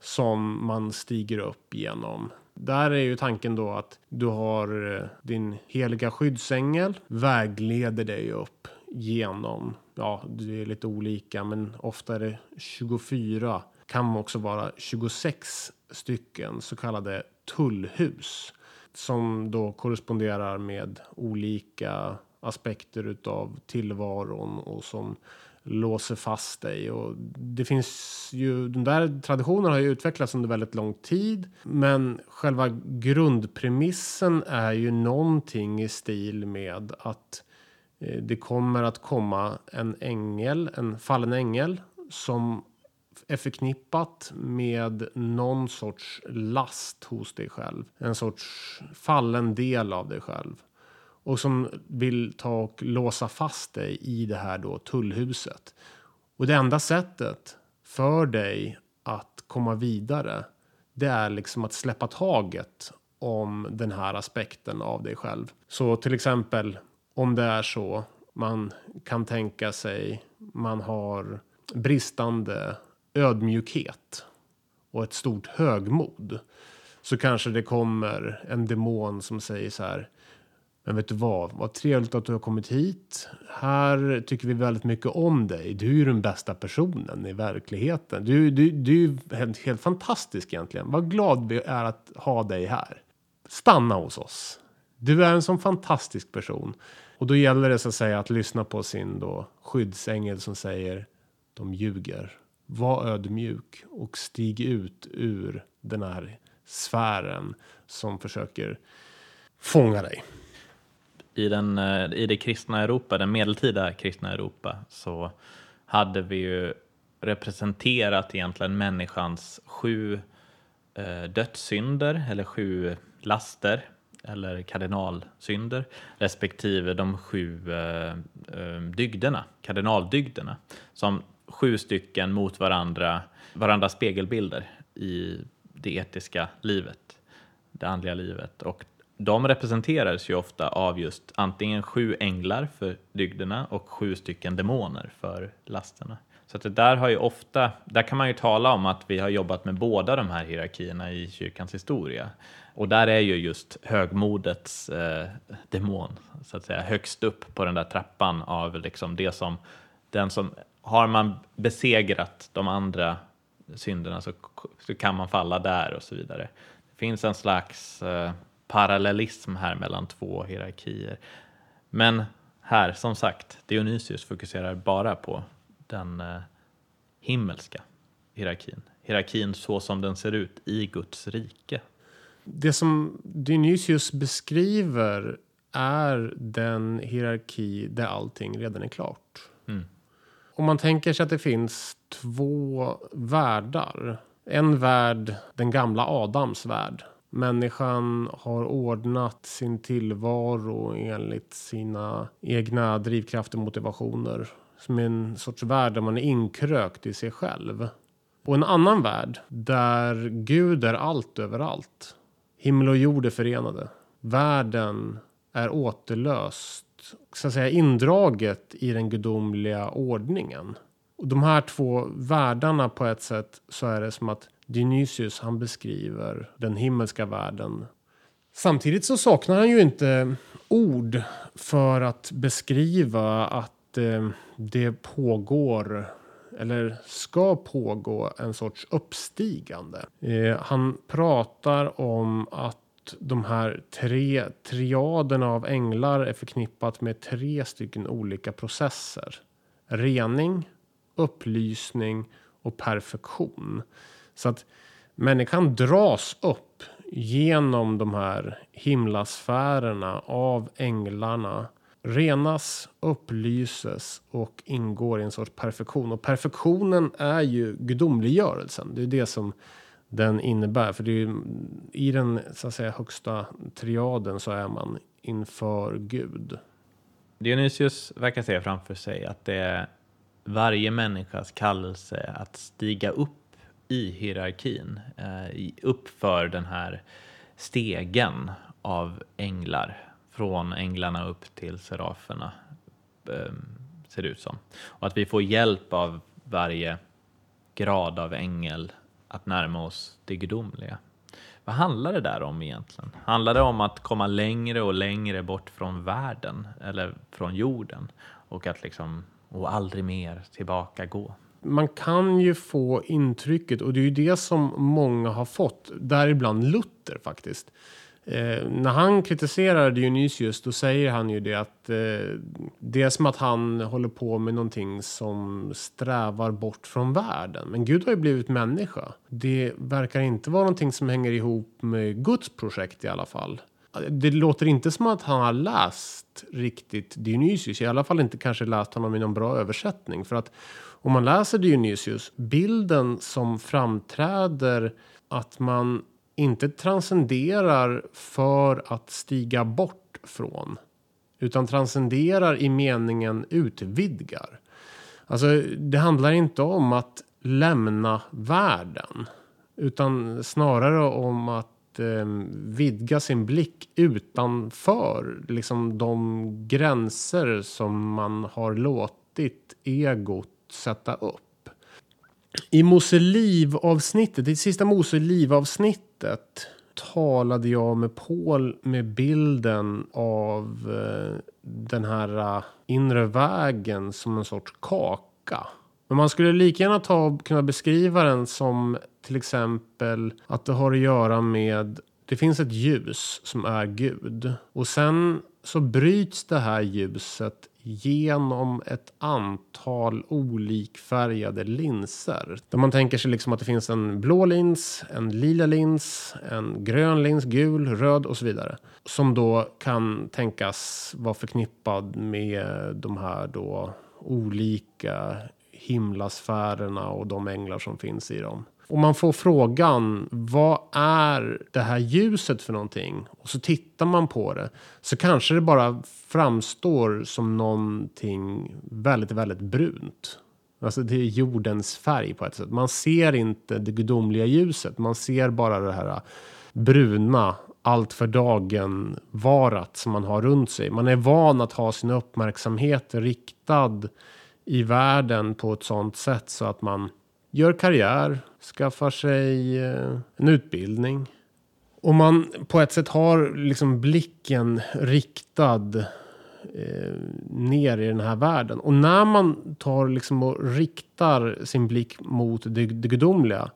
som man stiger upp genom. Där är ju tanken då att du har eh, din heliga skyddsängel vägleder dig upp genom, ja, det är lite olika, men ofta är det 24, kan också vara 26 stycken så kallade tullhus som då korresponderar med olika aspekter utav tillvaron och som låser fast dig. Och det finns ju, de där traditionerna har ju utvecklats under väldigt lång tid. Men själva grundpremissen är ju någonting i stil med att eh, det kommer att komma en ängel, en fallen ängel som är förknippat med någon sorts last hos dig själv. En sorts fallen del av dig själv och som vill ta och låsa fast dig i det här då tullhuset. Och det enda sättet för dig att komma vidare det är liksom att släppa taget om den här aspekten av dig själv. Så till exempel om det är så man kan tänka sig man har bristande ödmjukhet och ett stort högmod så kanske det kommer en demon som säger så här men vet du vad? Vad trevligt att du har kommit hit. Här tycker vi väldigt mycket om dig. Du är ju den bästa personen i verkligheten. Du, du, du är helt, helt fantastisk egentligen. Vad glad vi är att ha dig här. Stanna hos oss. Du är en sån fantastisk person. Och då gäller det så att säga att lyssna på sin då skyddsängel som säger de ljuger. Var ödmjuk och stig ut ur den här sfären som försöker fånga dig i, den, eh, i det kristna Europa, den medeltida kristna Europa, så hade vi ju representerat egentligen människans sju eh, dödssynder eller sju laster eller kardinalsynder respektive de sju eh, eh, dygderna, kardinaldygderna som sju stycken mot varandra, varandras spegelbilder i det etiska livet, det andliga livet och de representeras ju ofta av just antingen sju änglar för dygderna och sju stycken demoner för lasterna. Så att det där har ju ofta, där kan man ju tala om att vi har jobbat med båda de här hierarkierna i kyrkans historia. Och där är ju just högmodets eh, demon, så att säga, högst upp på den där trappan av liksom det som, den som, har man besegrat de andra synderna så, så kan man falla där och så vidare. Det finns en slags eh, parallellism här mellan två hierarkier. Men här, som sagt, Dionysius fokuserar bara på den eh, himmelska hierarkin. Hierarkin så som den ser ut i Guds rike. Det som Dionysius beskriver är den hierarki där allting redan är klart. Mm. Om man tänker sig att det finns två världar. En värld, den gamla Adams värld. Människan har ordnat sin tillvaro enligt sina egna drivkrafter och motivationer. Som en sorts värld där man är inkrökt i sig själv. Och en annan värld där Gud är allt överallt. Himmel och jord är förenade. Världen är återlöst, så att säga indraget i den gudomliga ordningen. Och de här två världarna på ett sätt så är det som att Dionysius han beskriver den himmelska världen. Samtidigt så saknar han ju inte ord för att beskriva att eh, det pågår eller ska pågå en sorts uppstigande. Eh, han pratar om att de här tre triaderna av änglar är förknippat med tre stycken olika processer. Rening, upplysning och perfektion. Så att människan dras upp genom de här himlasfärerna av änglarna renas, upplyses och ingår i en sorts perfektion. Och perfektionen är ju gudomliggörelsen. Det är det som den innebär. För det är ju, i den så att säga, högsta triaden så är man inför Gud. Dionysius verkar se framför sig att det är varje människas kallelse att stiga upp i hierarkin, eh, den här stegen av änglar från änglarna upp till seraferna, ehm, ser det ut som. Och att vi får hjälp av varje grad av ängel att närma oss det gudomliga. Vad handlar det där om egentligen? Handlar det om att komma längre och längre bort från världen eller från jorden och att liksom och aldrig mer tillbaka gå? Man kan ju få intrycket och det är ju det som många har fått, däribland Luther faktiskt Eh, när han kritiserar Dionysius då säger han ju det att eh, det är som att han håller på med någonting som strävar bort från världen. Men Gud har ju blivit människa. Det verkar inte vara någonting som hänger ihop med Guds projekt i alla fall. Det låter inte som att han har läst riktigt Dionysius. I alla fall inte kanske läst honom i någon bra översättning. För att om man läser Dionysius, bilden som framträder att man inte transcenderar för att stiga bort från. Utan transcenderar i meningen utvidgar. Alltså det handlar inte om att lämna världen. Utan snarare om att eh, vidga sin blick utanför liksom de gränser som man har låtit egot sätta upp. I Mose liv-avsnittet, i sista Mose liv-avsnittet talade jag med Paul med bilden av eh, den här eh, inre vägen som en sorts kaka. Men man skulle lika gärna ta, kunna beskriva den som till exempel att det har att göra med det finns ett ljus som är Gud och sen så bryts det här ljuset genom ett antal olikfärgade linser. Där man tänker sig liksom att det finns en blå lins, en lila lins, en grön lins, gul, röd och så vidare. Som då kan tänkas vara förknippad med de här då olika himlasfärerna och de änglar som finns i dem. Och man får frågan, vad är det här ljuset för någonting? Och så tittar man på det. Så kanske det bara framstår som någonting väldigt, väldigt brunt. Alltså det är jordens färg på ett sätt. Man ser inte det gudomliga ljuset. Man ser bara det här bruna, allt för dagen varat som man har runt sig. Man är van att ha sin uppmärksamhet riktad i världen på ett sådant sätt så att man gör karriär, skaffar sig eh, en utbildning. Och man på ett sätt har liksom blicken riktad eh, ner i den här världen. Och när man tar liksom och riktar sin blick mot det, det gudomliga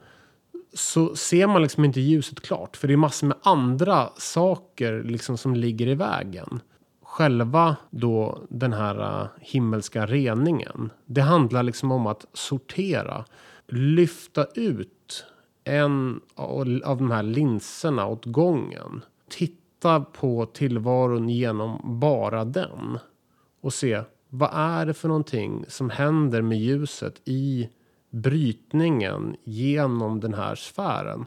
så ser man liksom inte ljuset klart. För det är massor med andra saker liksom som ligger i vägen. Själva då den här eh, himmelska reningen. Det handlar liksom om att sortera. Lyfta ut en av, de här linserna åt gången. Titta på tillvaron genom bara den. Och se vad är det för någonting som händer med ljuset i brytningen genom den här sfären.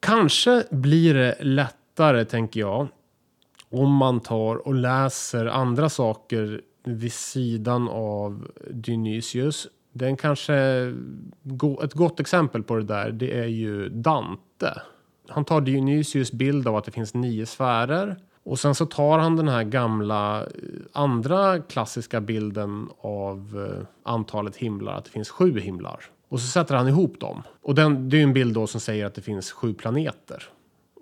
Kanske blir det lättare, tänker jag, om man tar och läser andra saker vid sidan av Dionysius. Den kanske, ett gott exempel på det där, det är ju Dante. Han tar Dionysius bild av att det finns nio sfärer och sen så tar han den här gamla eh, andra klassiska bilden av eh, antalet himlar, att det finns sju himlar. Och så sätter han ihop dem. Och den, det är en bild då som säger att det finns sju planeter.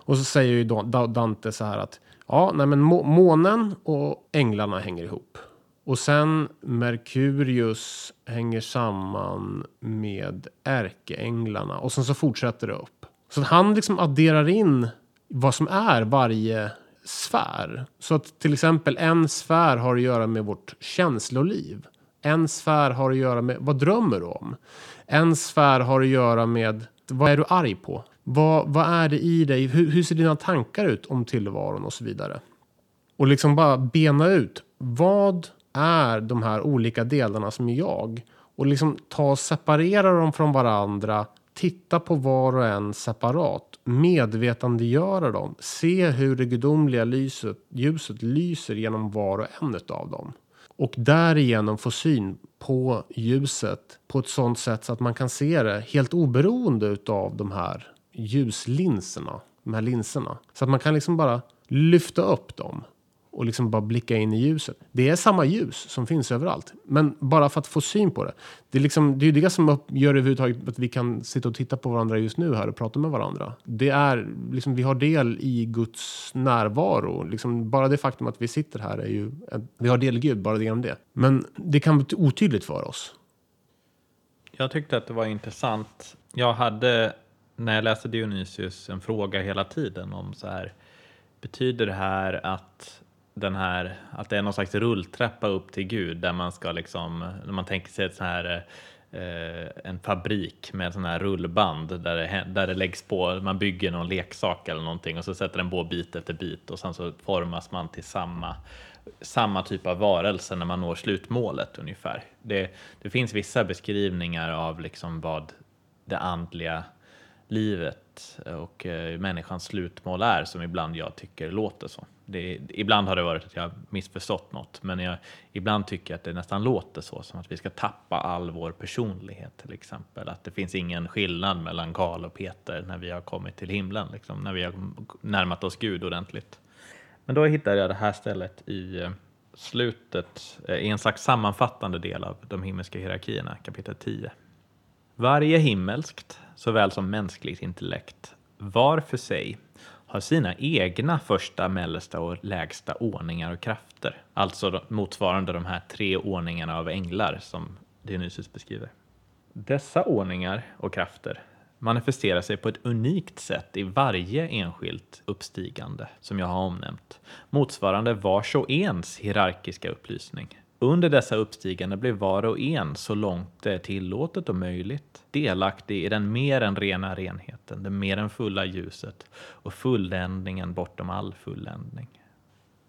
Och så säger ju Dante så här att ja, nej men månen och änglarna hänger ihop. Och sen Merkurius hänger samman med ärkeänglarna. Och sen så fortsätter det upp. Så han liksom adderar in vad som är varje sfär. Så att till exempel en sfär har att göra med vårt känsloliv. En sfär har att göra med vad drömmer du om? En sfär har att göra med vad är du arg på? Vad, vad är det i dig? Hur, hur ser dina tankar ut om tillvaron och så vidare? Och liksom bara bena ut vad är de här olika delarna som är jag? Och liksom ta och separera dem från varandra titta på var och en separat, medvetandegöra dem, se hur det gudomliga lyset, ljuset lyser genom var och en av dem. Och därigenom få syn på ljuset på ett sånt sätt så att man kan se det helt oberoende av de här ljuslinserna, de här linserna. Så att man kan liksom bara lyfta upp dem och liksom bara blicka in i ljuset. Det är samma ljus som finns överallt, men bara för att få syn på det. Det är, liksom, det, är det som gör överhuvudtaget att vi kan sitta och titta på varandra just nu här och prata med varandra. Det är liksom, vi har del i Guds närvaro. Liksom, bara det faktum att vi sitter här är ju, vi har del i Gud, bara genom det. Men det kan bli otydligt för oss. Jag tyckte att det var intressant. Jag hade, när jag läste Dionysius, en fråga hela tiden om så här, betyder det här att den här, att det är någon slags rulltrappa upp till Gud där man ska liksom, när man tänker sig ett så här eh, en fabrik med sådana här rullband där det, där det läggs på, man bygger någon leksak eller någonting och så sätter den på bit efter bit och sen så formas man till samma, samma typ av varelse när man når slutmålet ungefär. Det, det finns vissa beskrivningar av liksom vad det andliga livet och eh, människans slutmål är som ibland jag tycker låter så. Det, ibland har det varit att jag missförstått något, men jag, ibland tycker jag att det nästan låter så, som att vi ska tappa all vår personlighet till exempel. Att det finns ingen skillnad mellan Karl och Peter när vi har kommit till himlen, liksom, när vi har närmat oss Gud ordentligt. Men då hittade jag det här stället i eh, slutet, eh, i en slags sammanfattande del av de himmelska hierarkierna, kapitel 10. Varje himmelskt, såväl som mänskligt intellekt, var för sig har sina egna första, mellersta och lägsta ordningar och krafter. Alltså motsvarande de här tre ordningarna av änglar som Dionysius beskriver. Dessa ordningar och krafter manifesterar sig på ett unikt sätt i varje enskilt uppstigande som jag har omnämnt, motsvarande vars och ens hierarkiska upplysning. Under dessa uppstigande blir var och en, så långt det är tillåtet och möjligt, delaktig i den mer än rena renheten, det mer än fulla ljuset och fulländningen bortom all fulländning.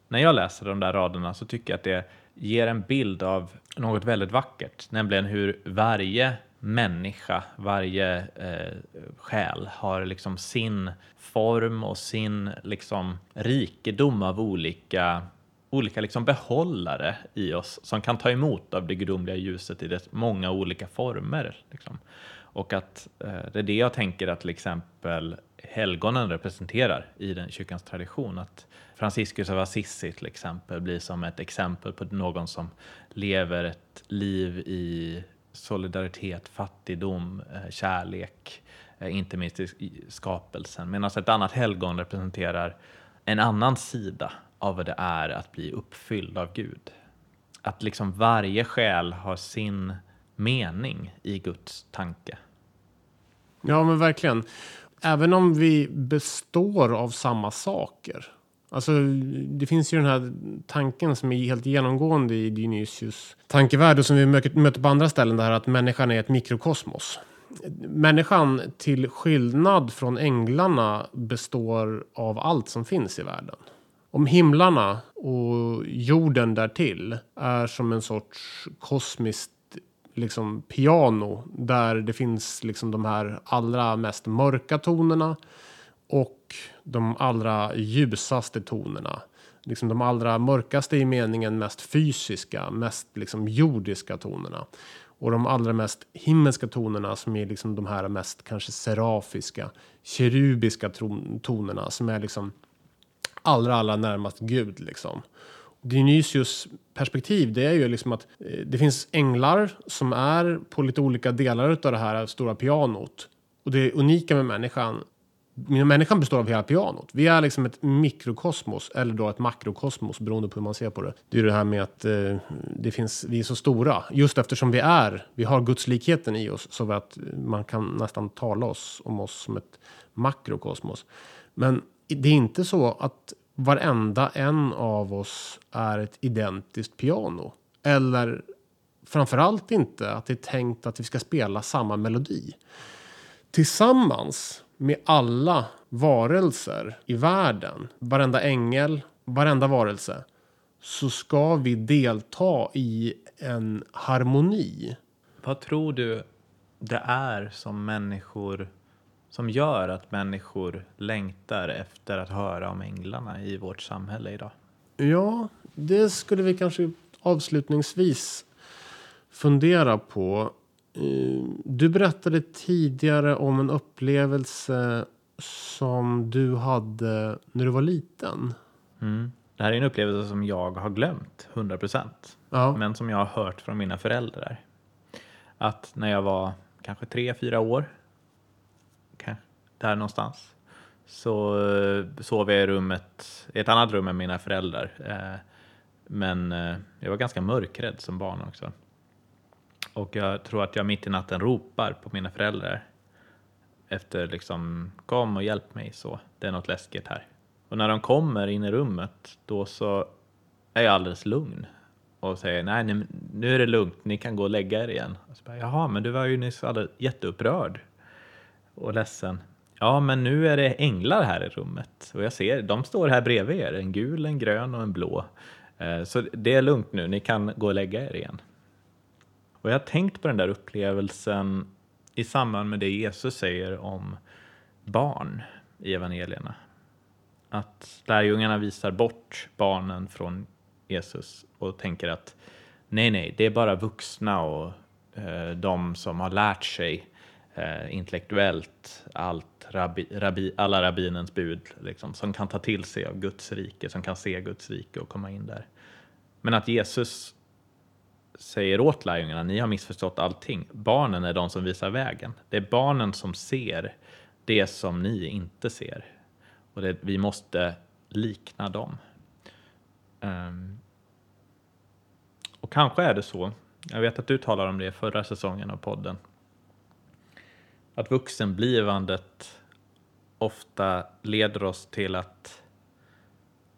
När jag läser de där raderna så tycker jag att det ger en bild av något väldigt vackert, nämligen hur varje människa, varje eh, själ har liksom sin form och sin liksom rikedom av olika olika liksom behållare i oss som kan ta emot av det gudomliga ljuset i dess många olika former. Liksom. Och att eh, det är det jag tänker att till exempel helgonen representerar i den kyrkans tradition. Att Franciscus av Assisi till exempel blir som ett exempel på någon som lever ett liv i solidaritet, fattigdom, eh, kärlek, eh, inte minst i skapelsen. Medan ett annat helgon representerar en annan sida av vad det är att bli uppfylld av Gud. Att liksom varje själ har sin mening i Guds tanke. Ja, men verkligen. Även om vi består av samma saker. Alltså, det finns ju den här tanken som är helt genomgående i Dionysius tankevärld och som vi möter på andra ställen där att människan är ett mikrokosmos. Människan till skillnad från änglarna består av allt som finns i världen. Om himlarna och jorden därtill är som en sorts kosmiskt liksom piano där det finns liksom de här allra mest mörka tonerna och de allra ljusaste tonerna. Liksom de allra mörkaste i meningen mest fysiska, mest liksom jordiska tonerna. Och de allra mest himmelska tonerna som är liksom de här mest kanske serafiska, kerubiska tonerna som är liksom allra, allra närmast Gud liksom. Dionysius perspektiv det är ju liksom att eh, det finns änglar som är på lite olika delar av det här stora pianot. Och det unika med människan Människan består av hela pianot. Vi är liksom ett mikrokosmos eller då ett makrokosmos beroende på hur man ser på det. Det är det här med att eh, det finns, vi är så stora just eftersom vi är, vi har gudslikheten i oss så att man kan nästan tala oss om oss som ett makrokosmos. Men det är inte så att varenda en av oss är ett identiskt piano. Eller framförallt inte att det är tänkt att vi ska spela samma melodi. Tillsammans med alla varelser i världen, varenda ängel, varenda varelse, så ska vi delta i en harmoni. Vad tror du det är som människor som gör att människor längtar efter att höra om änglarna i vårt samhälle idag? Ja, det skulle vi kanske avslutningsvis fundera på. Eh, du berättade tidigare om en upplevelse som du hade när du var liten. Mm. Det här är en upplevelse som jag har glömt 100 procent, ja. men som jag har hört från mina föräldrar. Att när jag var kanske tre, fyra år där någonstans. Så eh, sov jag i rummet, i ett annat rum än mina föräldrar. Eh, men eh, jag var ganska mörkrädd som barn också. Och jag tror att jag mitt i natten ropar på mina föräldrar efter liksom kom och hjälp mig så, det är något läskigt här. Och när de kommer in i rummet då så är jag alldeles lugn och säger nej, nu är det lugnt, ni kan gå och lägga er igen. Och så bara, Jaha, men du var ju nyss jätteupprörd och ledsen. Ja, men nu är det änglar här i rummet och jag ser, de står här bredvid er, en gul, en grön och en blå. Eh, så det är lugnt nu, ni kan gå och lägga er igen. Och jag har tänkt på den där upplevelsen i samband med det Jesus säger om barn i evangelierna. Att lärjungarna visar bort barnen från Jesus och tänker att nej, nej, det är bara vuxna och eh, de som har lärt sig eh, intellektuellt allt, rabbi, rabbi, alla rabbinens bud, liksom, som kan ta till sig av Guds rike, som kan se Guds rike och komma in där. Men att Jesus säger åt lärjungarna, ni har missförstått allting. Barnen är de som visar vägen. Det är barnen som ser det som ni inte ser. Och det, vi måste likna dem. Um, och kanske är det så, jag vet att du talade om det förra säsongen av podden, att vuxenblivandet ofta leder oss till att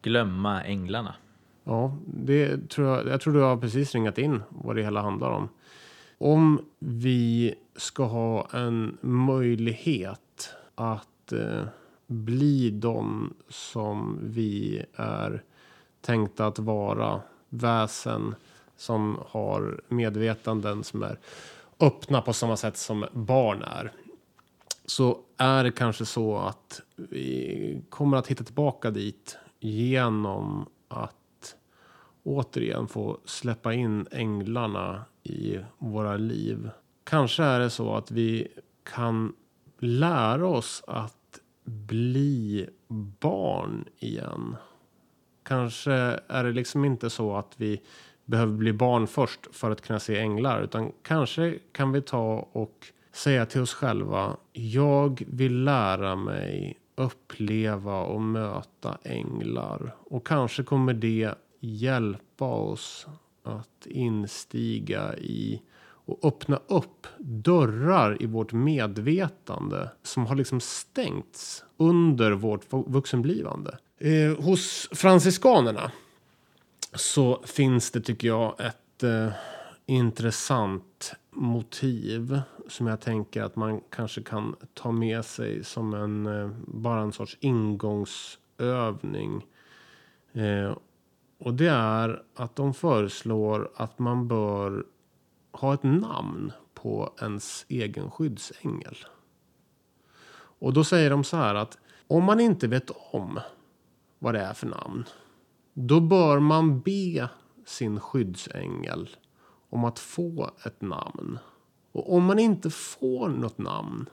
glömma änglarna. Ja, det tror jag, jag tror du har precis ringat in vad det hela handlar om. Om vi ska ha en möjlighet att eh, bli de som vi är tänkta att vara, väsen som har medvetanden som är öppna på samma sätt som barn är så är det kanske så att vi kommer att hitta tillbaka dit genom att återigen få släppa in änglarna i våra liv kanske är det så att vi kan lära oss att bli barn igen. Kanske är det liksom inte så att vi behöver bli barn först för att kunna se änglar, utan kanske kan vi ta och säga till oss själva. Jag vill lära mig uppleva och möta änglar och kanske kommer det hjälpa oss att instiga i och öppna upp dörrar i vårt medvetande som har liksom stängts under vårt vuxenblivande. Eh, hos franciskanerna så finns det tycker jag ett eh, intressant motiv som jag tänker att man kanske kan ta med sig som en eh, bara en sorts ingångsövning. Eh, och det är att de föreslår att man bör ha ett namn på ens egen skyddsängel. Och då säger de så här att om man inte vet om vad det är för namn, då bör man be sin skyddsängel om att få ett namn. Och om man inte får något namn,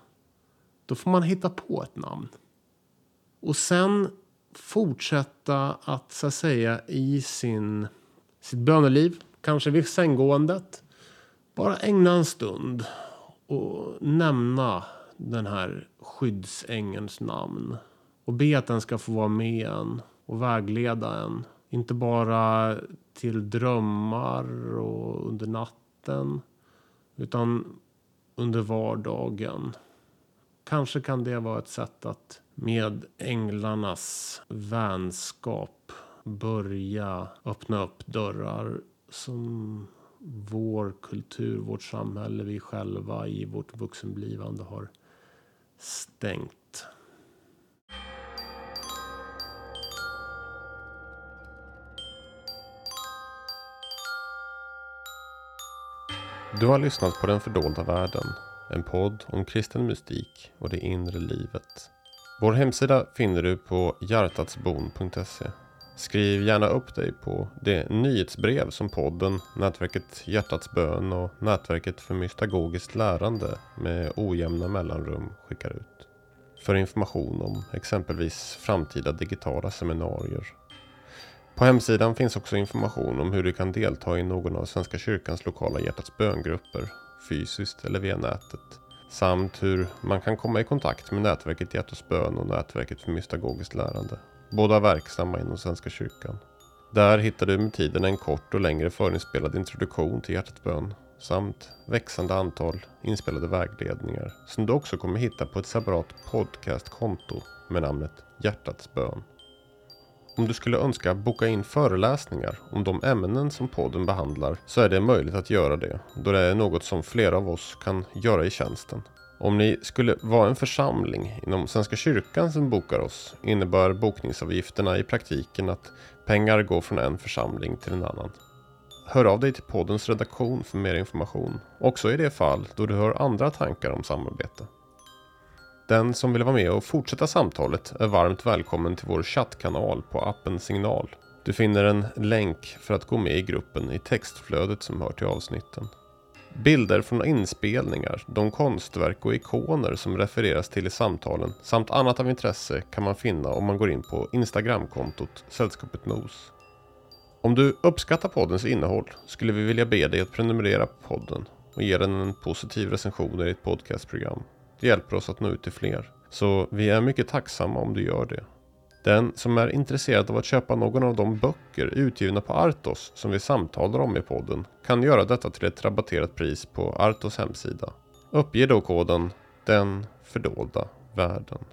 då får man hitta på ett namn. Och sen fortsätta att så att säga i sin, sitt böneliv, kanske vid sänggåendet, bara ägna en stund och nämna den här skyddsängelns namn och be att den ska få vara med en och vägleda en. Inte bara till drömmar och under natten utan under vardagen. Kanske kan det vara ett sätt att med änglarnas vänskap börja öppna upp dörrar som vår kultur, vårt samhälle, vi själva i vårt vuxenblivande har stängt. Du har lyssnat på Den fördolda världen. En podd om kristen mystik och det inre livet. Vår hemsida finner du på hjärtatsbon.se. Skriv gärna upp dig på det nyhetsbrev som podden, nätverket Hjärtats bön och nätverket för mystagogiskt lärande med ojämna mellanrum skickar ut. För information om exempelvis framtida digitala seminarier. På hemsidan finns också information om hur du kan delta i någon av Svenska kyrkans lokala Hjärtats böngrupper, fysiskt eller via nätet. Samt hur man kan komma i kontakt med nätverket Hjärtats bön och nätverket för mystagogiskt lärande. Båda verksamma inom Svenska kyrkan. Där hittar du med tiden en kort och längre förinspelad introduktion till Hjärtats bön samt växande antal inspelade vägledningar som du också kommer hitta på ett separat podcastkonto med namnet Hjärtats bön. Om du skulle önska boka in föreläsningar om de ämnen som podden behandlar så är det möjligt att göra det då det är något som flera av oss kan göra i tjänsten. Om ni skulle vara en församling inom Svenska kyrkan som bokar oss innebär bokningsavgifterna i praktiken att pengar går från en församling till en annan. Hör av dig till poddens redaktion för mer information, också i det fall då du har andra tankar om samarbete. Den som vill vara med och fortsätta samtalet är varmt välkommen till vår chattkanal på appen Signal. Du finner en länk för att gå med i gruppen i textflödet som hör till avsnitten. Bilder från inspelningar, de konstverk och ikoner som refereras till i samtalen samt annat av intresse kan man finna om man går in på Instagramkontot Sällskapet Nos. Om du uppskattar poddens innehåll skulle vi vilja be dig att prenumerera på podden och ge den en positiv recension i ditt podcastprogram. Det hjälper oss att nå ut till fler. Så vi är mycket tacksamma om du gör det. Den som är intresserad av att köpa någon av de böcker utgivna på Artos som vi samtalar om i podden kan göra detta till ett rabatterat pris på Artos hemsida. Uppge då koden Den fördolda världen.